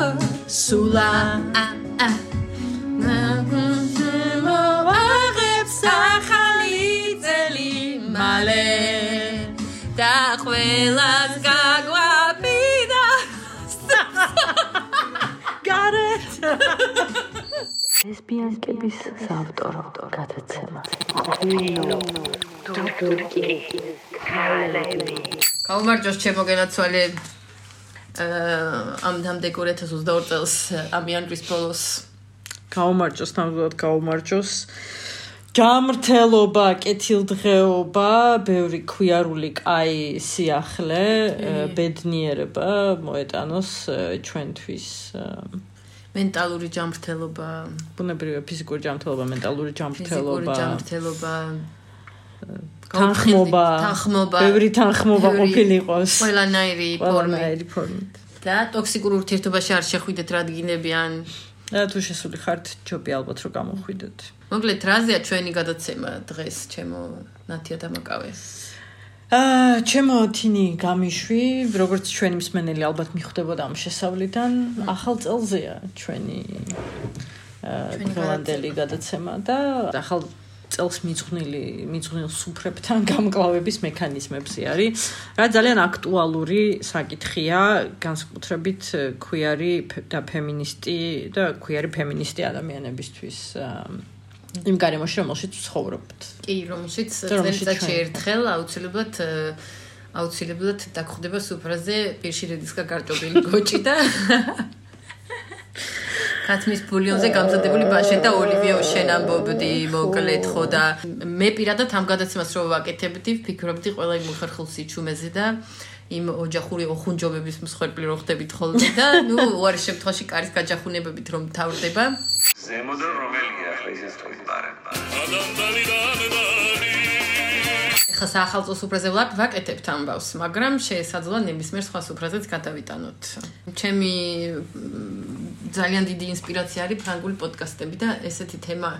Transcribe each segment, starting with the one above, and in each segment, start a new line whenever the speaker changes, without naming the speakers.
სულა მოაღებს ახალი წელი მალე და ყველას გაგვაპირა
გარეთ ლესბიანკების საავტორო გადაცემა
თურქი ქალები
გაუმარჯოს ჩემო გენაცვალე ამ დამდეგ 2022 წელს ამ იანვრის ბოლოს.
გაუმარჯოს ნამდვილად გაუმარჯოს. გამრთელობა, კეთილდღეობა, ბევრი ქვიარული კაი სიახლე, ბედნიერება მოეტანოს ჩვენთვის
მენტალური ჯანმრთელობა,
ბუნებრივი ფიზიკური ჯანმრთელობა, მენტალური ჯანმრთელობა,
ფიზიკური ჯანმრთელობა,
თანხმობა,
თანხმობა,
ბევრი თანხმობა ყოფილიყოს.
ყველანაირი
ფორმით. ფორმით.
და ტოქსიკურ ურთიერთობაში არ შეხვიდეთ რადგინებიან.
და თუ შესული ხართ, ჯობია ალბათ რომ გამოხვიდეთ.
მოკლედ რაზეა ჩვენი გადაცემა დღეს, ჩემო ნათია დამაკავე.
აა, ჩემო თინი გამიშვი, როგორც ჩვენი მსმენელი ალბათ მიხვდებოდა ამ შესავლიდან, ახალ წელზეა ჩვენი აა დღევანდელი გადაცემა და ახალ წელს მიძღვნილი მიძღვნილ სუფრებთან გამკლავების მექანიზმებზე არის, რა ძალიან აქტუალური საკითხია, განსაკუთრებით ქუიარი და ფემინისტი და ქუიარი ფემინისტი ადამიანებისთვის. იმ გარემოში, რომელშიც ცხოვრობთ.
კი, რომელშიც წელიწადში ერთხელ აუცილებლად აუცილებლად დაგხვდება სუფრაზე პირში რედისკა გარჭობილი გოჭი და კაცმის ბულიონზე გამზადებული ბაშე და ოლივიო შენ ამბობდი მოკლედ ხო და მე პირადად ამ გადაცემას რო ვაკეთებდი ვფიქრობდი ყველა იმ ხერხულ სიჩუმეზე და იმ ოჯახური ოხუნჯობების მსხვერპლი რო ხდებით ხოლმე და ნუ უარი შემთხვევაში კარის გაჯახუნებებით რომ თავდება
ზემოდან რომელია ახლა ისე თქვით პარე
ხა საახალწლო სუფრაზე ვარ ვაკეთებთ ამბავს, მაგრამ შეესაძლო ნებისმიერ სხვა სუფრაზეც გადავიტანოთ. ჩემი ძალიან დიდი ინსპირაცია არის ფრანგული პოდკასტები და ესეთი თემა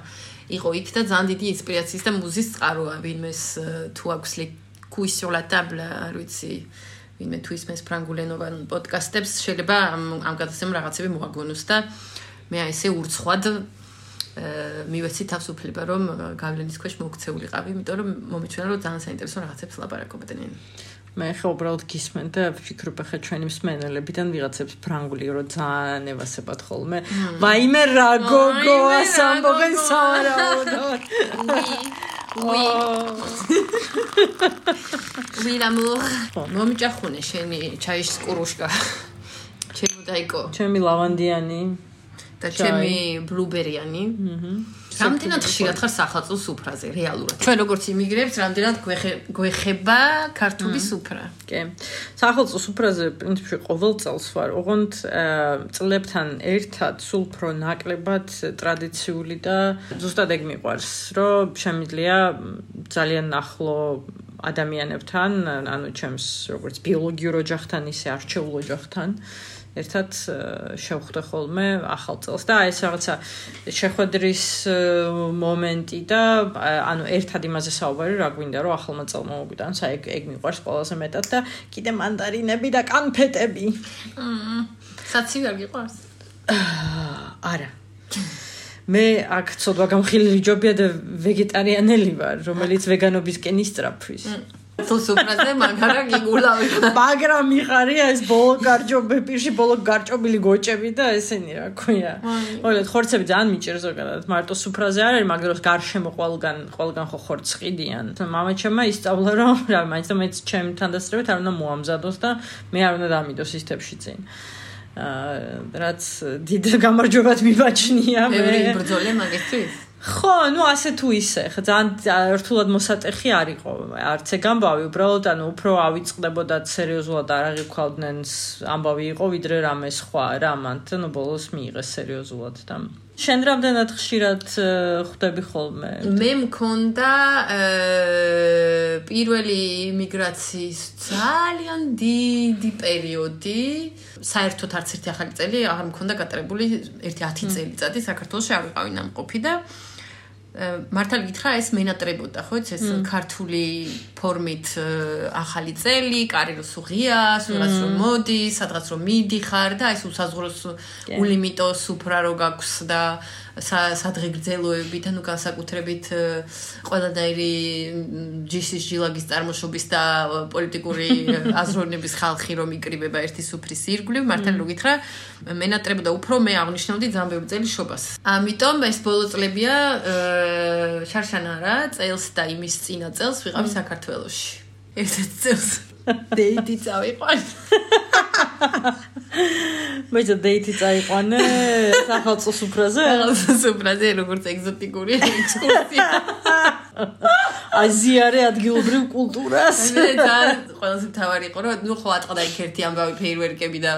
იყო იქ და ძალიან დიდი ინსპირაციის და მუზის წყაროა, ვინმეს თუ აქვს ლე კუი სურ ლა ტაბლ, არ ვიცი, ვინმე თუ ისმენს ფრანგულენოვან პოდკასტებს, შეიძლება ამ ამ გადაცემ რაღაცები მოაგონოს და მე აი ესე ურცხვად მივეცი თავს უფლება რომ გავლენის ქვეშ მოქცეულიყავი, იმიტომ რომ მომიჩვენა რომ ძალიან საინტერესო რაღაცებს ლაპარაკობდნენ.
მე ხა უბრალოდ გისმენ და ვფიქრობ ხა ჩვენი მსმენელებიდან ვიღაცებს ფრანგული რო ძალიან ევასებათ ხოლმე. ვაიმე რა გოგო ასამბობენ სავარაუდოდ.
Oui. Oui, l'amour. მომიჭახუნე შენი ჩაიშ სკურუშკა. ჩემო დაიკო.
ჩემი ლავანდიანი.
და ჩემი ბლუბერიანი. აჰა. რამდენად ხშირად ხარ სახალხო სუფრაზე რეალურად? ჩვენ როგორც იმიგრებს, რამდენად გვეხება ქართული სუფრა?
კი. სახალხო სუფრაზე პრინციპში ყოველ წელს ვარ. ოღონდ წლებთან ერთად სულ უფრო ნაკლებად ტრადიციული და ზუსტად ეგ მიყვარს, რომ შემიძლია ძალიან ახლო ადამიანებთან, ანუ ჩემს როგორც ბიოლოგიურ ოჯახთან, ისე არჩეულ ოჯახთან ერთად შევხვდე ხოლმე ახალ წელს და ეს რაღაცა შეხვედრის მომენტი და ანუ ერთად იმაზე საუბარი რა გვინდა რომ ახალმა წელმა მოგვიტანოს აი ეგ ეგ მიყვარს ყველაზე მეტად და კიდე მანდარინები და კანფეტები.
საცივი არ გიყვარს?
არა. მე აქ ცოტა გამხილილი ჯობია და ვეგეტარიანელი ვარ, რომელიც ვეგანობისკენ ისწრაფვის.
თუ სუპრაზე მაგარა გიგულავი.
მაგრამ მიხარია ეს ბოლო გარჯობები, პირში ბოლო გარჭობილი გოჭები და ესენი რა ქვია. მოკლედ ხორცები ძალიან მიჭირს ზოგადად. მარტო სუპრაზე არ არის, მაგრამ გარშემო ყველგან ყველგან ხო ხორცს ყიდიან. მამა ჩემმა ისწავლა რომ რა მაინც და მეც ჩემ თანდასწრებით არ უნდა მოამზადოს და მე არ უნდა დამიდოს სისტემში წინ. აა რაც დიდ გამარჯვებად მიბაჭნია
მე. მე ბრძოლე მაგისთვის.
ხო, ну ასე თუ ისე, ხა ძალიან რთულად მოსატეხი არისო. არც ეგ ამბავი, უბრალოდ ანუ უფრო ავიწყდებოდა სერიოზულად არ აღიქვავდნენ ამბავი იყო, ვიდრე რამე სხვა რა, მანდ ну ბოლოს მიიღეს სერიოზულად და შენ რამდენად ხშირად ხვდები ხოლმე?
მე მქონდა პირველი იმიგრაციის ძალიან დიდი პერიოდი. საერთოდ არც ერთი ახალი წელი არ მქონდა გატარებული, ერთი 10 წელიწადი საქართველოს არ ვიყავი ნამყოფი და მართალი გითხრა ეს მენატრებოდა ხო ეს ქართული ფორმით ახალი წელი, კარი რო სუღია, სულაც რომ მოდის, სადღაც რომ მიდიხარ და ეს უსაზღვროს ულიმიტო სუფრა რო გაქვს და სა- სადღე გრძელოებით, ანუ განსაკუთრებით ყველანაირი ჯიშის ჟილაგის წარმოშობის და პოლიტიკური აზროვნების ხალხი რომ იკრიბება ერთი სუფრის ირგვლივ, მართალი რო გითხრა, მენატრებოდა უფრო მე აღნიშნავდი ძალიან ბევრი წელი შობას. ამიტომ ეს ბოლო წლებია ე, შარშანა რა, წელს და იმის წინა წელს ვიყავი საქართველოში. ერთ წელს დეიტი წავიყვან.
მე ძა დეიტი წაიყვანე სახელმწიფო სუფრაზე
სუპრაზე როგორც ეგზოტიკური ექსკურსია.
აზიარე ადგილობრივ კულტურას
მე ძალიან ყველაზე თავარი იყო რომ ნუ ხო აწყდა იქ ერთი ამბავი ფეირვერკები და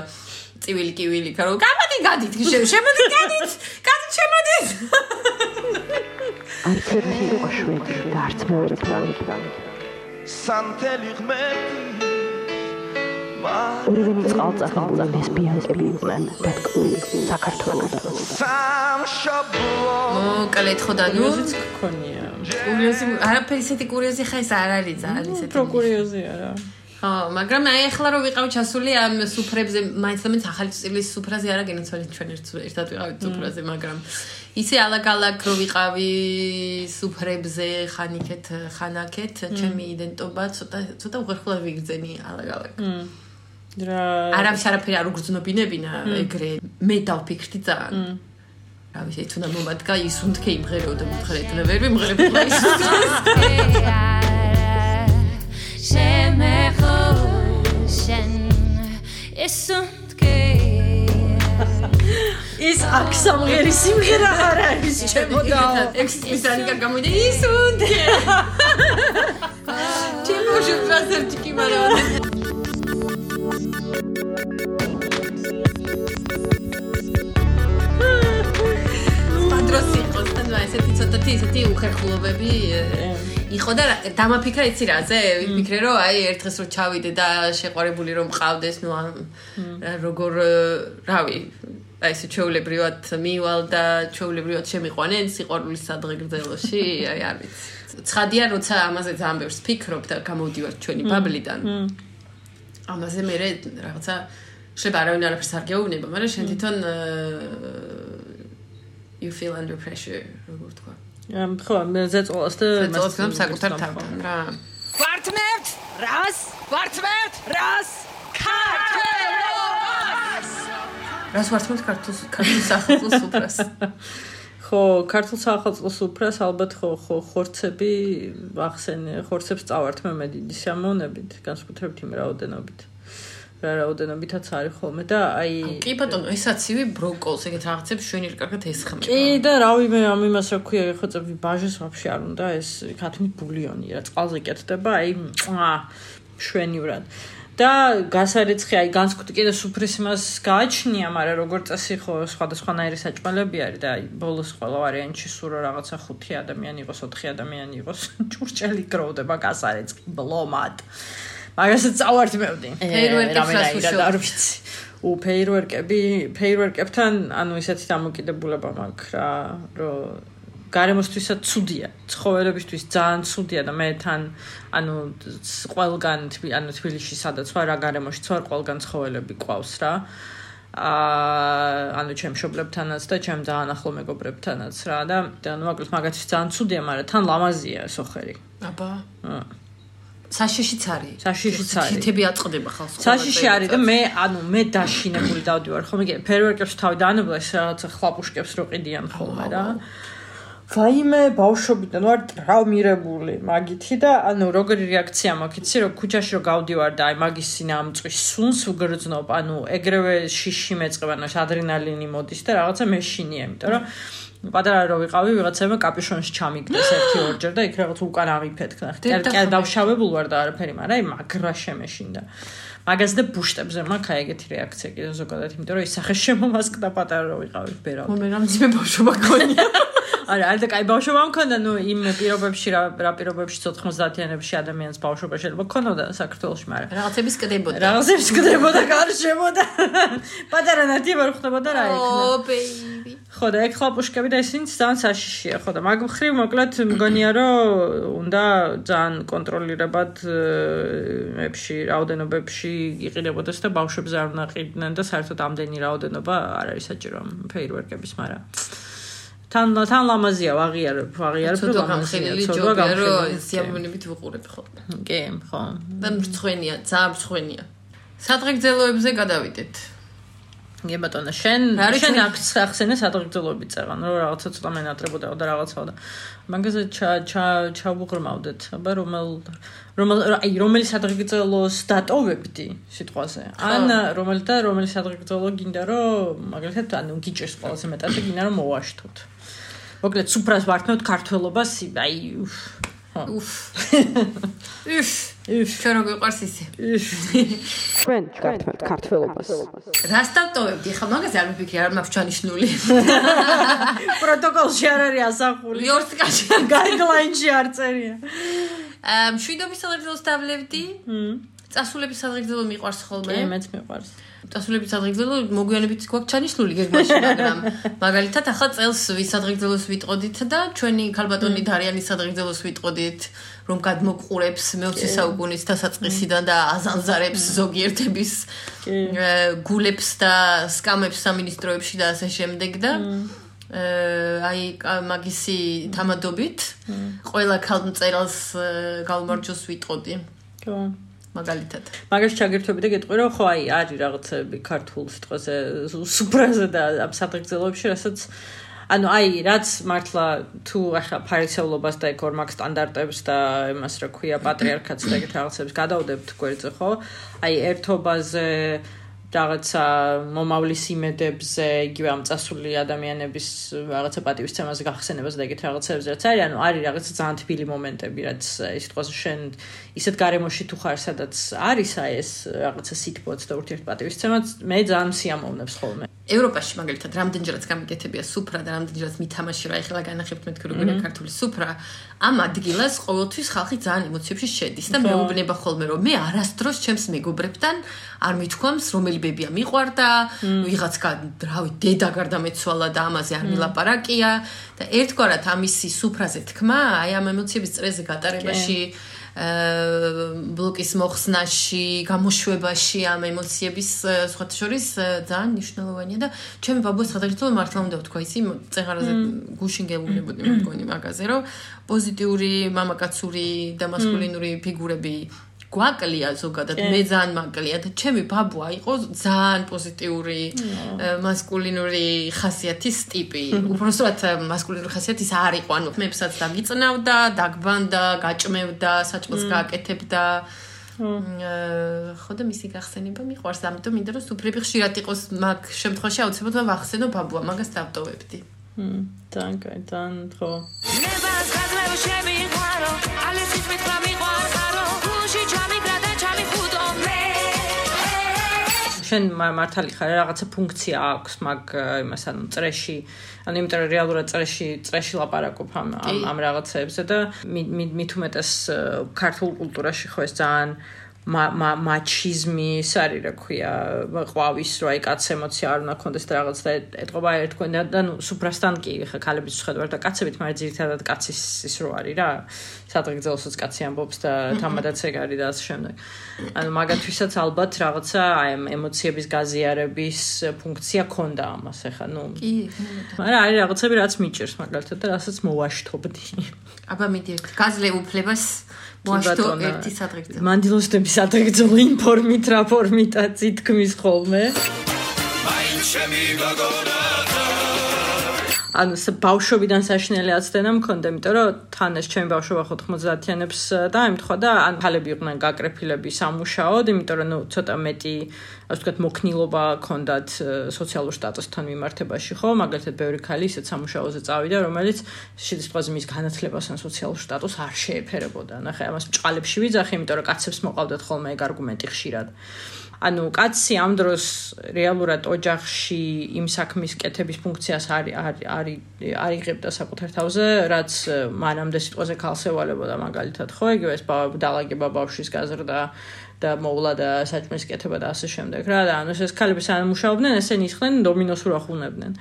წივილი კივილი ქარო გამოდი გადით შე- შემოდი გადით გადით შემოდით
არც ერთი იყო შვედი და არც მეორე ფრანგი.
სანთელი ღმერთი
ორივენი წყალწახებული ლესბიянკები იყვნენ დათქმული საქართველოს.
სამშობლო
მოკლედ ხო და ნუ?
გქონია.
კურიოზი არაფერი ისეთი კურიოზი ხა ეს არ არის ძალიან ისეთი
უფრო კურიოზია რა
ხო მაგრამ აი ახლა რომ ვიყავ ჩასული ამ სუფრებზე მაინც და მაინც ახალი წილის სუფრაზე არა გენაცვალე ჩვენ ერთ- ერთად ვიყავით სუფრაზე მაგრამ ისე ალაგ-ალაგ რო ვიყავი სუფრებზე ხანიქეთ ხანაკეთ ჩემი იდენტობა ცოტა ცოტა უღერხულად ვიგრძენი ალაგ-ალაგ
რა
არავის არაფერი არ უგრძნობინებინა ეგრე მე დავფიქრდი ძალიან რა ვიცი თუნდა მომადგა ისუნთქე იმღერეოდა მომღერეთ ვერ ვიმღერებულა ისუნთქე
ის აქ სამღერი სიმღერა არ არის ჩემოდა
ექსპრესანიკა გამოდე ისუნთქე ჩემო შევწასებ ტიკი მაგრამ პადროს იყო და ესეთი ცოტათი ესეთი უხერხულობები იყო და რა- დამაფიქრა იცი რაზე? ვიფიქრე რომ აი ერთ დღეს რომ ჩავიდე და შეყვარებული რომ მყავდეს ნუ როგორ რავი აი ესე ჩეულებრივად მივალ და ჩეულებრივად შემიყვანენ სიყვარულის სადღე გრძელოში აი არ ვიცი. ცხადია როცა ამაზე ძალიან ბევრს ფიქრობ და გამოვდივარ ჩვენი ბაბლიდან ამაზე მე რაღაცა შეიძლება არავინ არაფერს არ გეუბნება, მაგრამ შენ თვითონ you feel under pressure, როგორ თქვა.
ამ, ხო მე ზეწოლას და
ზეწოლას საკუთარ თავთან რა.
გვართმევთ რას გვართმევთ რას ქართველოს
რას ვართმევთ ქართულს ქართულ სახელოს უფრას.
ხო, ქართულ სახელმწიფო სუფრას ალბათ ხო ხო ხორცები ახსენე, ხორცებს წავართ მე მე დიდი სიამოვნებით, განსაკუთრებით იმ რაოდენობით. რა რაოდენობითაც არის ხოლმე და აი
კი ბატონო, ესაცივი ბროკოლს ეგეთ რაღაცებს შვენი კარგად ესხმება.
კი და რავი მე ამ იმას რა ქვია ეხოწები ბაჟეს ვაფშე არ უნდა ეს ქათმით ბულიონი რა წყალზე კეთდება აი შვენივრად და გასარეცხი აი განსკუთი კიდე სუფრის იმას გააჩნია მაგრამ როგორც წესი ხო სხვადასხვანაირი საჭმელები არის და აი ბოლოს ყველა ვარიანტში სურო რაღაცა ხუთი ადამიანი იყოს ოთხი ადამიანი იყოს ჭურჭელი გროვდება გასარეცხი ბლომად. მაგასაც წავართმევდი
ფეირვერკებს რას უშუალოდ?
არ ვიცი. უ ფეირვერკები ფეირვერკებთან ანუ ისეთი დამოკიდებულება მაქვს რა რომ გარემოსთვისაც ცუდია ცხოველებისთვის ძალიან ცუდია და მე თან ანუ ყველგან ანუ თბილისში სადაც ვარ რა გარემოშიც ვარ ყველგან ცხოველები ყავს რა აა ანუ ჩემ მშობლებთანაც და ჩემ ძალიან ახლო მეგობრებთანაც რა და ანუ მოკლედ მაგათთვის ძალიან ცუდია მაგრამ თან ლამაზია სოხერი
აბა.
აა.
საშიშიც არის.
საშიშიც არის.
თითები აწყდება ხალხს.
საშიში არის და მე ანუ მე დაშინებული დავდივარ ხოლმე ფერვერკებს თავი დაანებლა ეს რაღაცა ხლაპუშკებს რო ყიდიან ხოლმე რა ვაიმე ბავშვობიდან ვარ ტრავმირებული. მაგითი და ანუ როგორი რეაქცია მაქვს იცი რომ ქუჩაში რო გავდივარ და აი მაგის სინამწყვის სუნს უგრძნობ ანუ ეგრევე შიში მეწყება ანუ ადრენალინი მოდის და რაღაცა მეშინია იმიტომ რომ პატარა რო ვიყავი ვიღაცამა კაპიშონში ჩამიგდეს ერთი ორჯერ და იქ რაღაც უკან აღიფეთქნა
დედა
კი დავშავებულ ვარ და არაფერი მაგრამ აი მაგრა შემეშინდა. მაგას და ბუშტებზე მაქვს აი ეგეთი რეაქცია კიდე ზოგადად იმიტომ რომ ისახე შემომასკდა პატარა რო ვიყავი ბერავ
მომე რამძიმე ბავშვობა გქონია.
არა, არა და კაი ბავშვობა მქონდა, ნუ იმ პირობებში რა რა პირობებში 90-იანებში ადამიანს ბავშვობა შეიძლება ქონოდა საქართველოში, მაგრამ
რაღაცების კდებოდა.
რაღაცებს კდებოდა, გარშემოდა. პატარა ნათი ვერ ხდებოდა რა იქნა.
ო, ბეიბი.
ხო და ეგ ხლაპუშკები და ისინი ძალიან საშიშია ხო და მაგ მხრივ მოკლედ მგონია რომ უნდა ძალიან კონტროლირებად ებში რაოდენობებში იყიდებოდეს და ბავშვებს არ უნდა ყიდნენ და საერთოდ ამდენი რაოდენობა არ არის საჭირო ფეირვერკების მაგრამ თან თან ლამაზია ვაღიარებ ვაღიარებ
რომ გამხილილი ჯობია რომ სიამოვნებით ვუყურებ ხო
კი ხო.
და მრცხვენია ძალიან მრცხვენია. სადღეგრძელოებზე გადავიდეთ
გე ბატონო შენ შენ ახსენე სადღეგრძელოებით წეღან რომ რაღაცა ცოტა მენატრებოდა და რაღაცა და მაგაზე ჩა ჩა ჩავუღრმავდეთ აბა რომელ რომელ აი რომელი სადღეგრძელოს დატოვებდი სიტყვაზე? ან რომელი და რომელი სადღეგრძელო გინდა რომ მაგალითად ანუ გიჭერს ყველაზე მეტად და გინდა რომ მოვაშთოთ მოკლედ სუფრას ვართმევთ ქართველობას აი
უფ უფ უფ ჩვენ როგორ ყარს ისე?
ჩვენ ვართმევთ ქართველობას.
რას დავტოვებდი? ხა მაგაზე არ მიფიქრი არ მაქვს ჩანიშნული.
პროტოკოლში არ არის ასახული.
იორსკაში
გაიდლაინში არ წერია.
აა მშვიდობის სადღეგრძელოს დავლევდი. წასულების სადღეგრძელო მიყვარს ხოლმე.
კი მეც მიყვარს.
დასულების სადღეგრძელო მოგვიანებით გვაქვს ჩანიშნული გეგმაში, მაგრამ მაგალითად ახლა წელს ვის სადღეგრძელოს ვიტყოდით და ჩვენი ქალბატონი დარიანის სადღეგრძელოს ვიტყოდით, რომ გადმოყურებს მე-20 საუკუნის დასაწყისიდან და აზანზარებს ზოგიერთების გულებს და სკამებს სამინისტროებში და ასე შემდეგ და აი მაგისი თამადობით ყველა ქალმწერალს გალმარჯოს ვიტყოდი.
ხო
მაგალითად.
მაგას ჩაგერთვები და გეტყვი რომ ხო აი არის რაღაცები ქართულ სიტყვაზე სუპრაზე და ამ საფრთხეებში რასაც ანუ აი რაც მართლა თუ ახლა ფარისევლობას და ეკორმაკ სტანდარტებს და იმას რა ქვია პატრიარქატს და ეგეთ რაღაცებს გადავდებთ გვერდზე ხო? აი ერთობაზე რაღაცა მომავლის იმედებზე, იგივე ამ წასული ადამიანების რაღაცა პატივისცემაზე გახსენებას და ეგეთ რაღაცებზე რაც არის, ანუ არის რაღაცა ძალიან თბილი მომენტები, რაც ის თქოს შენ ისეთ გარემოში თუ ხარ, სადაც არის აი ეს რაღაცა სიტყვაც და ურთიერთპატივისცემაც, მე ძალიან სიამოვნებს ხოლმე.
ევროპაში მაგალითად რამდენჯერაც გამიგეთებია სუფრა და რამდენჯერაც მითამაში რა ეხლა განახებთ მეთქი როგორია ქართული სუფრა ამ ადგილას ყოველთვის ხალხი ძალიან ემოციებში შედის და მეუბნება ხოლმე რომ მე არასდროს ჩემს მეგობრებთან არ მithქვამს რომელი ბებია მიყვარდა ვიღაც რავი დედა გარდამეცვალა და ამაზე არ მილაპარაკია და ერთგვარად ამისი სუფრაზე თქმა აი ამ ემოციების წრეზე გატარებაში ბლოკის მოხსნაში, გამოშვებაში ამ ემოციების სხვათა შორის ძალიან მნიშვნელოვანია და ჩემი ბაბუას ხადაგრძელო მართლა უნდა ვთქვა ისი წეღარაზე გუშინ გეუბნებოდი მგონი მაგაზე რომ პოზიტიური მამაკაცური და მასკულინური ფიგურები გვაკლია ზოგადად მე ძალიან მაკლია და ჩემი ბაბუა იყო ძალიან პოზიტიური მასკულინური ხასიათის ტიპი. უბრალოდ მასკულინური ხასიათის არ იყო ანუ მეებსაც დაგიწნავდა დაგბანდა გაჭმევდა საჭმელს გააკეთებდა. ხო და მისი გახსენება მიყვარს. ამიტომ მინდა რომ სუფრები ხშირად იყოს მაგ შემთხვევაში აუცილებლად ვახსენო ბაბუა მაგას დავტოვებდი.
მ დანკე დან ხო. მე
ბას ხაზმევ შემიყვარო ალისის მითხრა მიყვარო
შენ მართალი ხარ რაღაცა ფუნქცია აქვს მაგ იმას ანუ წრეში ანუ იმიტომ რომ რეალურად წრეში წრეში ლაპარაკობ ამ ამ რაღაცებზე და მით უმეტეს ქართულ კულტურაში ხო ეს ძალიან მაჩიზმი ის არის რა ქვია ყვავის რო აი კაც ემოცია არ უნდა კონდეს და რაღაც და ეთყობა ერთქო და ნუ სუპრასთან კი ხა ქალების შეხედვარ და კაცებით მაგრამ ძირითადად კაცის ის რო არის რა სადღეგრძელოსაც კაცი ამბობს და თამადაც ეგ არის და ასე შემდეგ. ანუ მაგათვისაც ალბათ რაღაცა აი ემოციების გაზიარების ფუნქცია ქონდა ამას ხა ნუ.
კი
მაგრამ არის რაღაცები რაც მიჭერს მაგალითად და რასაც მოვაშთობდი.
აბა მიდი გაზლე უფლებას მოაშთო ერთი სადღეგრძელო.
მანდილოსტების სადღეგრძელო ინფორმით რა ფორმიტა წითქმის ხოლმე. მაინც ჩემი გოგონა ანუ ბავშვობიდან საშინელი აცდენა მქონდა, იმიტომ რომ თან ეს ჩემი ბავშვობა ხო 90-იანებს დაემთხვა და ან ფალები იყვნენ გაკრეფილები სამუშაოდ, იმიტომ რომ ნუ ცოტა მეტი ასე ვთქვათ მოქნილობა ქონდათ სოციალურ სტატუსთან მიმართებაში, ხო? მაგალითად, ბევრი ქალი ისეთ სამუშაოზე წავიდა, რომელიც შეიძლება მის განათლებას ან სოციალურ სტატუსს არ შეეფერებოდა. ნახე, ამას ჭყალებში ვიძახი, იმიტომ რომ კაცებს მოყავდათ ხოლმე ეგ არგუმენტი ხშირად. ანუ კაცი ამ დროს რეალურად ოჯახში იმ საქმის კეთების ფუნქციას არის არის არიღებდა საკუთარ თავზე, რაც მანამდე სიტყვაზე ქალსევალებოდა მაგალითად, ხო, იგივე ეს დალაგება ბავშვის გაზრდა და მოვლა და საჭმის კეთება და ასე შემდეგ რა და ანუ ეს ქალები სანამ მუშაობდნენ, ესენი ისხდნენ დომინოს რო ახუნებდნენ.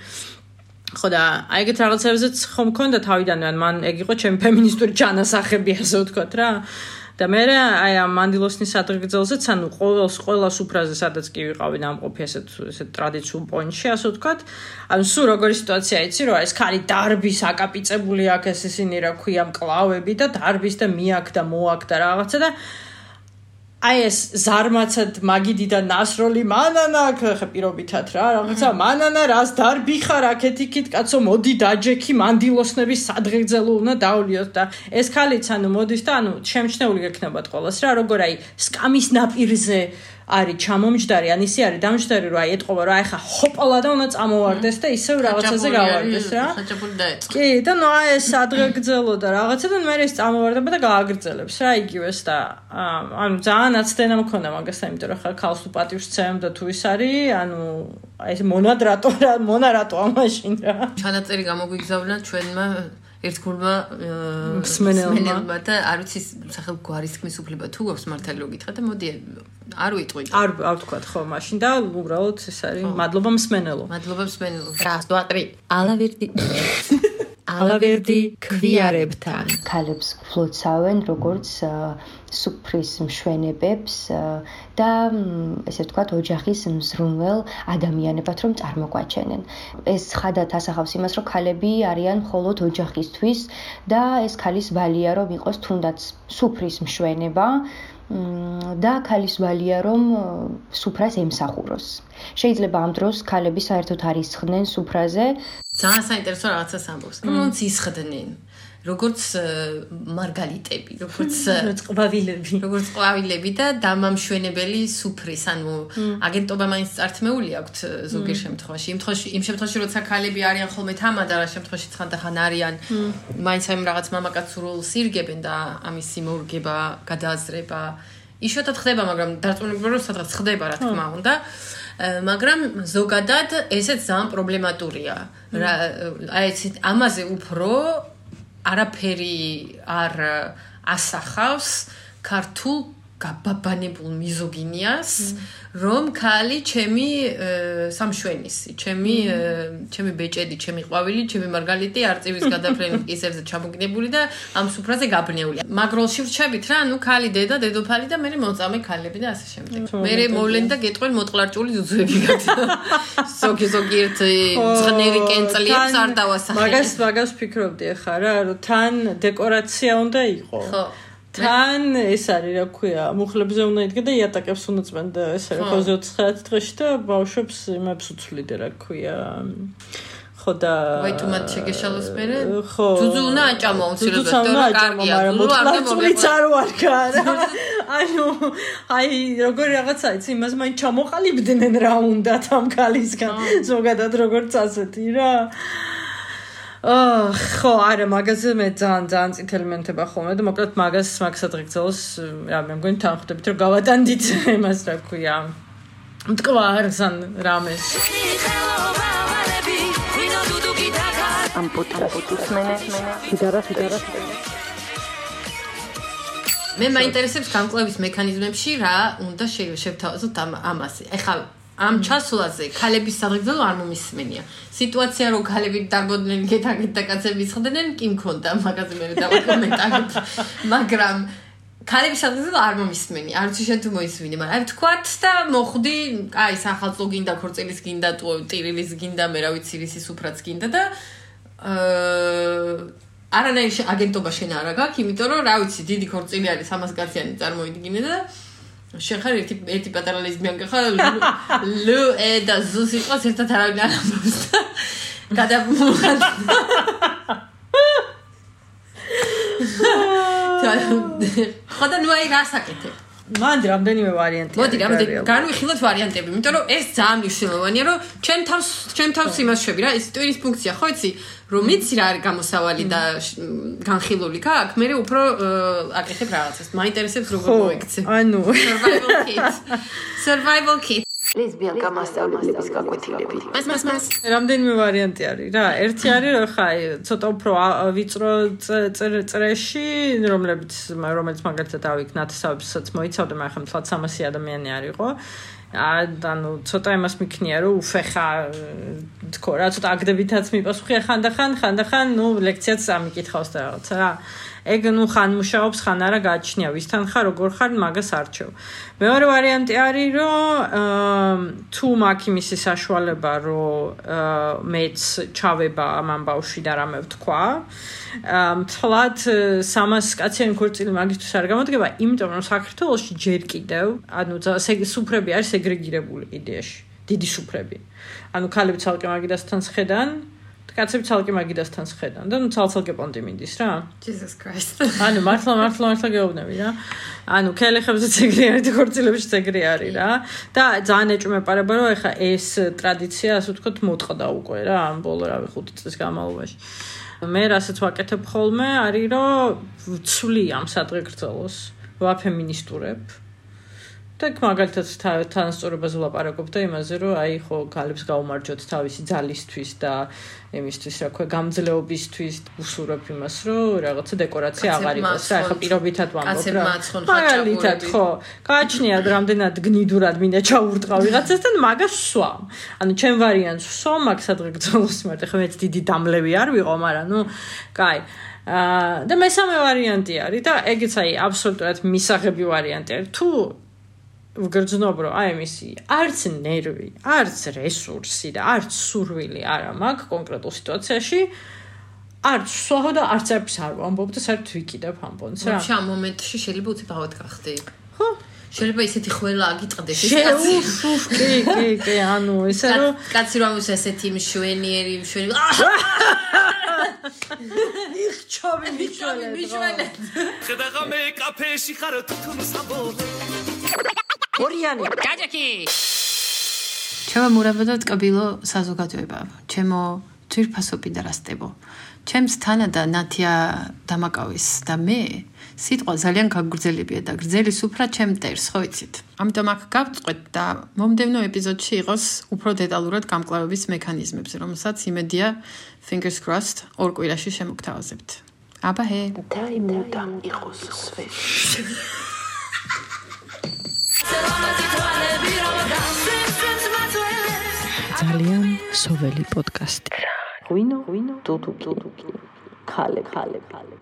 ხო და აი ეგეთ რაღაცებზეც ხომ მქონდა თავიდანვე ან მან ეგ იყო ჩემი ფემინისტური ჩანასახები ასე ვთქვათ რა და მე აი ამ მანდილოსნის ადრგძელზეც ანუ ყოველს ყოველას უფრაზე სადაც კი ვიყავი ნამყოფი ასეთ ესეთ ტრადიციულ პონჩი ასე ვთქვათ. ანუ სულ როგორი სიტუაცია იცი რომ ეს ხარი დარბის აკაპიცებული აქ ეს ისინი რა ქვია მკლავები და დარბის და მიაქ და მოაქ და რაღაცა და აი ეს ზარმაცად მაგიდი და ნასროლი მანანა ხა პირობითად რა რაღაცა მანანა რას დარბი ხარ აქეთ იქით კაცო მოდი დაჯექი მანდილოსნების სადღეგრძელო უნდა დავლიოთ და ეს ხალიც ანუ მოდის და ანუ შემჩნეული გექნებათ ყოველს რა როგორ აი სკამის ნაპირზე არის ჩამომჯდარი, ან ისე არის დამჯდარი, რომ აი ეთყობა, რომ აი ხა ჰოპალა და უნდა წამოვარდეს და ისევ რაღაცაზე გავარდეს რა.
დაეწყო.
კი, და ნუ აი ეს ადრეგრძელო და რაღაცა და მე ეს წამოვარდება და გააგრძელებს რა იგივეს და ანუ ძალიან აცდენა მქონდა მაგასთან, იმიტომ რომ ხა ქალს თუ პატივს ცემ და თუ ის არის, ანუ აი ეს მონადრატო რა, მონარატოა მაშინ რა.
ჩანაწერი გამოგვიგზავნა ჩვენმა ერთგულმა
მსმენელმა.
და არ ვიცი სახელ გვარის თქმის უფლება თუ გვაქვს მართალი რო გითხრა და მოდი არ ვიტყვი.
არ არ ვთქვათ ხო მაშინ და უბრალოდ ეს არის მადლობა მსმენელო.
მადლობა მსმენელო.
რას დვატრი ალავერდი ალავერდი ქვიარებთან
ქალებს ფლოცავენ როგორც სუფრის მშვენებებს და ესე ვთქვათ ოჯახის მზრუნველ ადამიანებად რომ წარმოგვაჩენენ. ეს ხადათ ასახავს იმას, რომ ქალები არიან მხოლოდ ოჯახისთვის და ეს ქალის ვალია რომ იყოს თუნდაც სუფრის მშვენება და ქალის ვალია რომ სუფრას ემსახუროს. შეიძლება ამ დროს ქალები საერთოდ არ ისხდნენ სუფრაზე,
ძალიან საინტერესო რაღაცას ამბობს. რომელიც ისხდნენ. როგორც მარგალიტები, როგორც
წყავილები,
როგორც წყავილები და დამამშვენებელი სუფრის, ანუ აგენტობა მაინც წართმეული აქვს ზოგიერთ შემთხვევაში. იმ შემთხვევაში, იმ შემთხვევაში როცა ქალები არიან ხოლმე თამადა, რა შემთხვევაში ხანდახან არიან მაინც ამ რაღაც მამაკაცურულს ირგებენ და ამის სიმორგება, გადააზრება, იშვიათად ხდება, მაგრამ დარწმუნებული რომ სადღაც ხდება, რა თქმა უნდა. აა მაგრამ ზოგადად ესეც ძალიან პრობლემატურია. რა აი ეს ამაზე უფრო არაფერი არ ასახავს ქართულ გაბაბანებულ მიზოგინიას, რომ ქალი ჩემი სამშვენისი, ჩემი ჩემი ბეჭედი, ჩემი ყვავილი, ჩემი მარგალიტი არწივის გადაფრენის კისებზე ჩამოგნებული და ამ სუფრაზე გაბნეულია. მაგროლში ვრჩებით რა, ну ქალი დედა, დედოფალი და მე მოწამე ქალები და ასე შემდეგ. მე მოვლენ და გეტყვენ მოტყლარჭული ძუძები გადა. ზოგი ზოგი ერთი ძღნერი კენწლიებს არ დავასახე.
მაგას მაგას ფიქრობდი ახლა რა, რომ თან დეკორაცია უნდა იყო.
ხო
თან ეს არის რა ქვია, მუხლებზე უნდა იდგე და იატაკებს უნდა წმენდა ეს არის
ხო.
ხო 29 დღეში და ბავშვებს იმებს უცვლიდე რა ქვია. ხო და
ვაი თუ მათ შეგეშალოს მერე
ხო.
ძუძუ უნდა აჭამო
ძუძუც
უცილებლად
უნდა აჭამო, მაგრამ მოწყალწულიც არ ვარქა რა. ანუ აი როგორი რაღაცა იცი, იმას მაინც ჩამოყალიბდნენ რა უნდათ ამ კალისგან. ზოგადად როგორც ასეთი რა. ხო, არა, მაგაზე მე ძალიან ძალიან წითელი მენთება ხოლმე და მოკლედ მაგას მაგსად ღეგზელოს რა მე მგონი თანხდებით რომ გავატანდით იმას რა ქვია. მტკვარს ან რამეს.
ამ პოდკასტის მენეჯმენტი
სიგარა სიგარა
მე მაინტერესებს გამკლევის მექანიზმებში რა უნდა შე- შევთავაზოთ ამ ამაზე. ეხლა ამ ჩასულაზე ქალების სადღეგრძელო არ მომისმენია. სიტუაცია რომ ქალები დაგოდნენ გეთაგეთ და კაცები ისხდნენ, კი მქონდა მაგაზე მე დავაკომენტარებ. მაგრამ ქალების სადღეგრძელო არ მომისმენი. არ ვიცი შენ თუ მოისმინე, მაგრამ აი თქვათ და მოხვდი, აი სახალხო გინდა, ქორწილის გინდა, ტუ- ტირილის გინდა, მე რა ვიცი, რისი სუფრაც გინდა და აა არანაირი შე- აგენტობა შენ არა გაქვს, იმიტომ რომ რა ვიცი, დიდი ქორწილი არის 300 კაციანი წარმოიდგინე და შენ ხარ ერთი ერთი პატარა ლესბიანკა ხარ ლუ- ე და ზუ სიტყვას ერთად არავინ არ ამბობს და გადამულან ხოდა ნუ აი რა საკეთებ?
მან რამდენიმე ვარიანტი
მოდი
რეალურად.
განვიხილოთ ვარიანტები, იმიტომ რომ ეს ძალიან მნიშვნელოვანია, რომ ჩვენ თავს ჩვენ თავს იმას შვები რა, ეს ტვინის ფუნქცია, ხო იცი, რომ იცი რა არის გამოსავალი და განხილული გაქვს, მე უფრო აკეთებ რაღაცას. მაინტერესებს როგორ
ხო,
მოიქცე.
ანუ
Survival kit. Survival kit.
ლესბიანკა მასწავლებლების გაკვეთილები
მას მას მას.
რამდენიმე ვარიანტი არის რა. ერთი არის რომ ხა აი, ცოტა უფრო ვიწრო წრეში, რომლებიც რომელიც მაგალითად ავიქ ნათესავებსაც მოიცავდა, მაგრამ ხა მთლად 300 ადამიანი არისო. ანუ ცოტა იმას მიქნია რომ უფეხა თქო რა ცოტა აგდებითაც მიპასუხია ხანდახან ხანდახან ნუ ლექციაც ამიკითხავს და რაღაცა. რა ეგ ნუ ხან მუშაობს ხან არა გაჩნია ვისთან ხარ როგორ ხარ მაგას არჩევ. მეორე ვარიანტი არის რომ თუ მაქვს იმისი საშუალება რომ მეც ჩავება ამ ამბავში და რამე ვთქვა მთლად 300 კაციანი ქორწილი მაგისთვის არ გამოდგება იმიტომ რომ საქართველოში ჯერ კიდევ ანუ სუფრები არის სეგრეგირებული იდეაში დიდი სუფრები. ანუ ქალები ცალკე მაგიდასთან შედან კაცები ცალკე მაგიდასთან შედან და ნუ ცალ-ცალკე პონტი მინდის რა.
Jesus Christ.
ანუ მართლა მართლა მართლა გეუბნები რა. ანუ ქელეხებზე ცეგრი არის და ქორწილებში ცეგრი არის რა. და ძალიან ეჭვმეპარება რომ ეხა ეს ტრადიცია ასე ვთქვათ მოტყდა უკვე რა ამ ბოლო რავი 5 წლის განმავლობაში. მე რასაც ვაკეთებ ხოლმე არის რომ ვცვლი ამ სადღეგრძელოს ვაფემინისტურებ. და მაგალითად თანასწორობას ვლაპარაკობ და იმაზე რომ აი ხო გალებს გაუმარჯოთ თავისი ძალისთვის და იმისთვის რა ქვია გამძლეობისთვის უსურებ იმას რომ რაღაცა დეკორაცია აღარ იყოს. რა ხო პირობითად ვამბობ რა მაგალითად ხო გააჩნიათ რამდენად გნიდურად მინდა ჩაურტყა ვიღაცასთან მაგას სვამ. ანუ ჩემ ვარიანტს სვამ მაგ სადღეგრძელოს მარტო ხო მეც დიდი დამლევი არ ვიყო მაგრამ ნუ კაი. აა და მესამე ვარიანტი არის და ეგეც აი აბსოლუტურად მისაღები ვარიანტი არის. თუ ვგრძნობ რომ აი მისი არც ნერვი, არც რესურსი და არც სურვილი არა მაქვს კონკრეტულ სიტუაციაში არც სვაო და არც არც არ ვამბობ და საერთოდ ვიკიდებ ამბონს რა.
შა მომენტში შეიძლება უცებ აღოთ გახდი.
ხო?
შეიძლება ისეთი ხველა აგიტყდეს
ეს კაცი. უფ, კი, კი, კი, ანუ ესე რომ
კაცი რომ ის ესეთი მშვენიერი, მშვენი.
იქ ჩობი მიჩვენე.
მიჩვენე.
ხედაღა მე კაფეში ხარ თუთუნს ამბო
ორიანი.
გაჯექი.
ჩემო მურაბო და ტკბილო საზოგადოება. ჩემო ძირფასო პიდარასტებო. ჩემს თანა და ნათია დამაკავის და მე სიტყვა ძალიან გაგრძელებია და გრძელი სუფრა ჩემ ტერს, ხო იცით? ამიტომ აქ გავწყვეტ და მომდევნო ეპიზოდში იყოს უფრო დეტალურად გამკლავების მექანიზმებზე, რომელსაც იმედია fingers crossed ორ კვირაში შემოგთავაზებთ. აბა ჰე.
დაიმუდა იყოს სვეტი ძალიან სოველი პოდკასტი. ვინო ვინო თუ თუ ქალე ქალე ქალე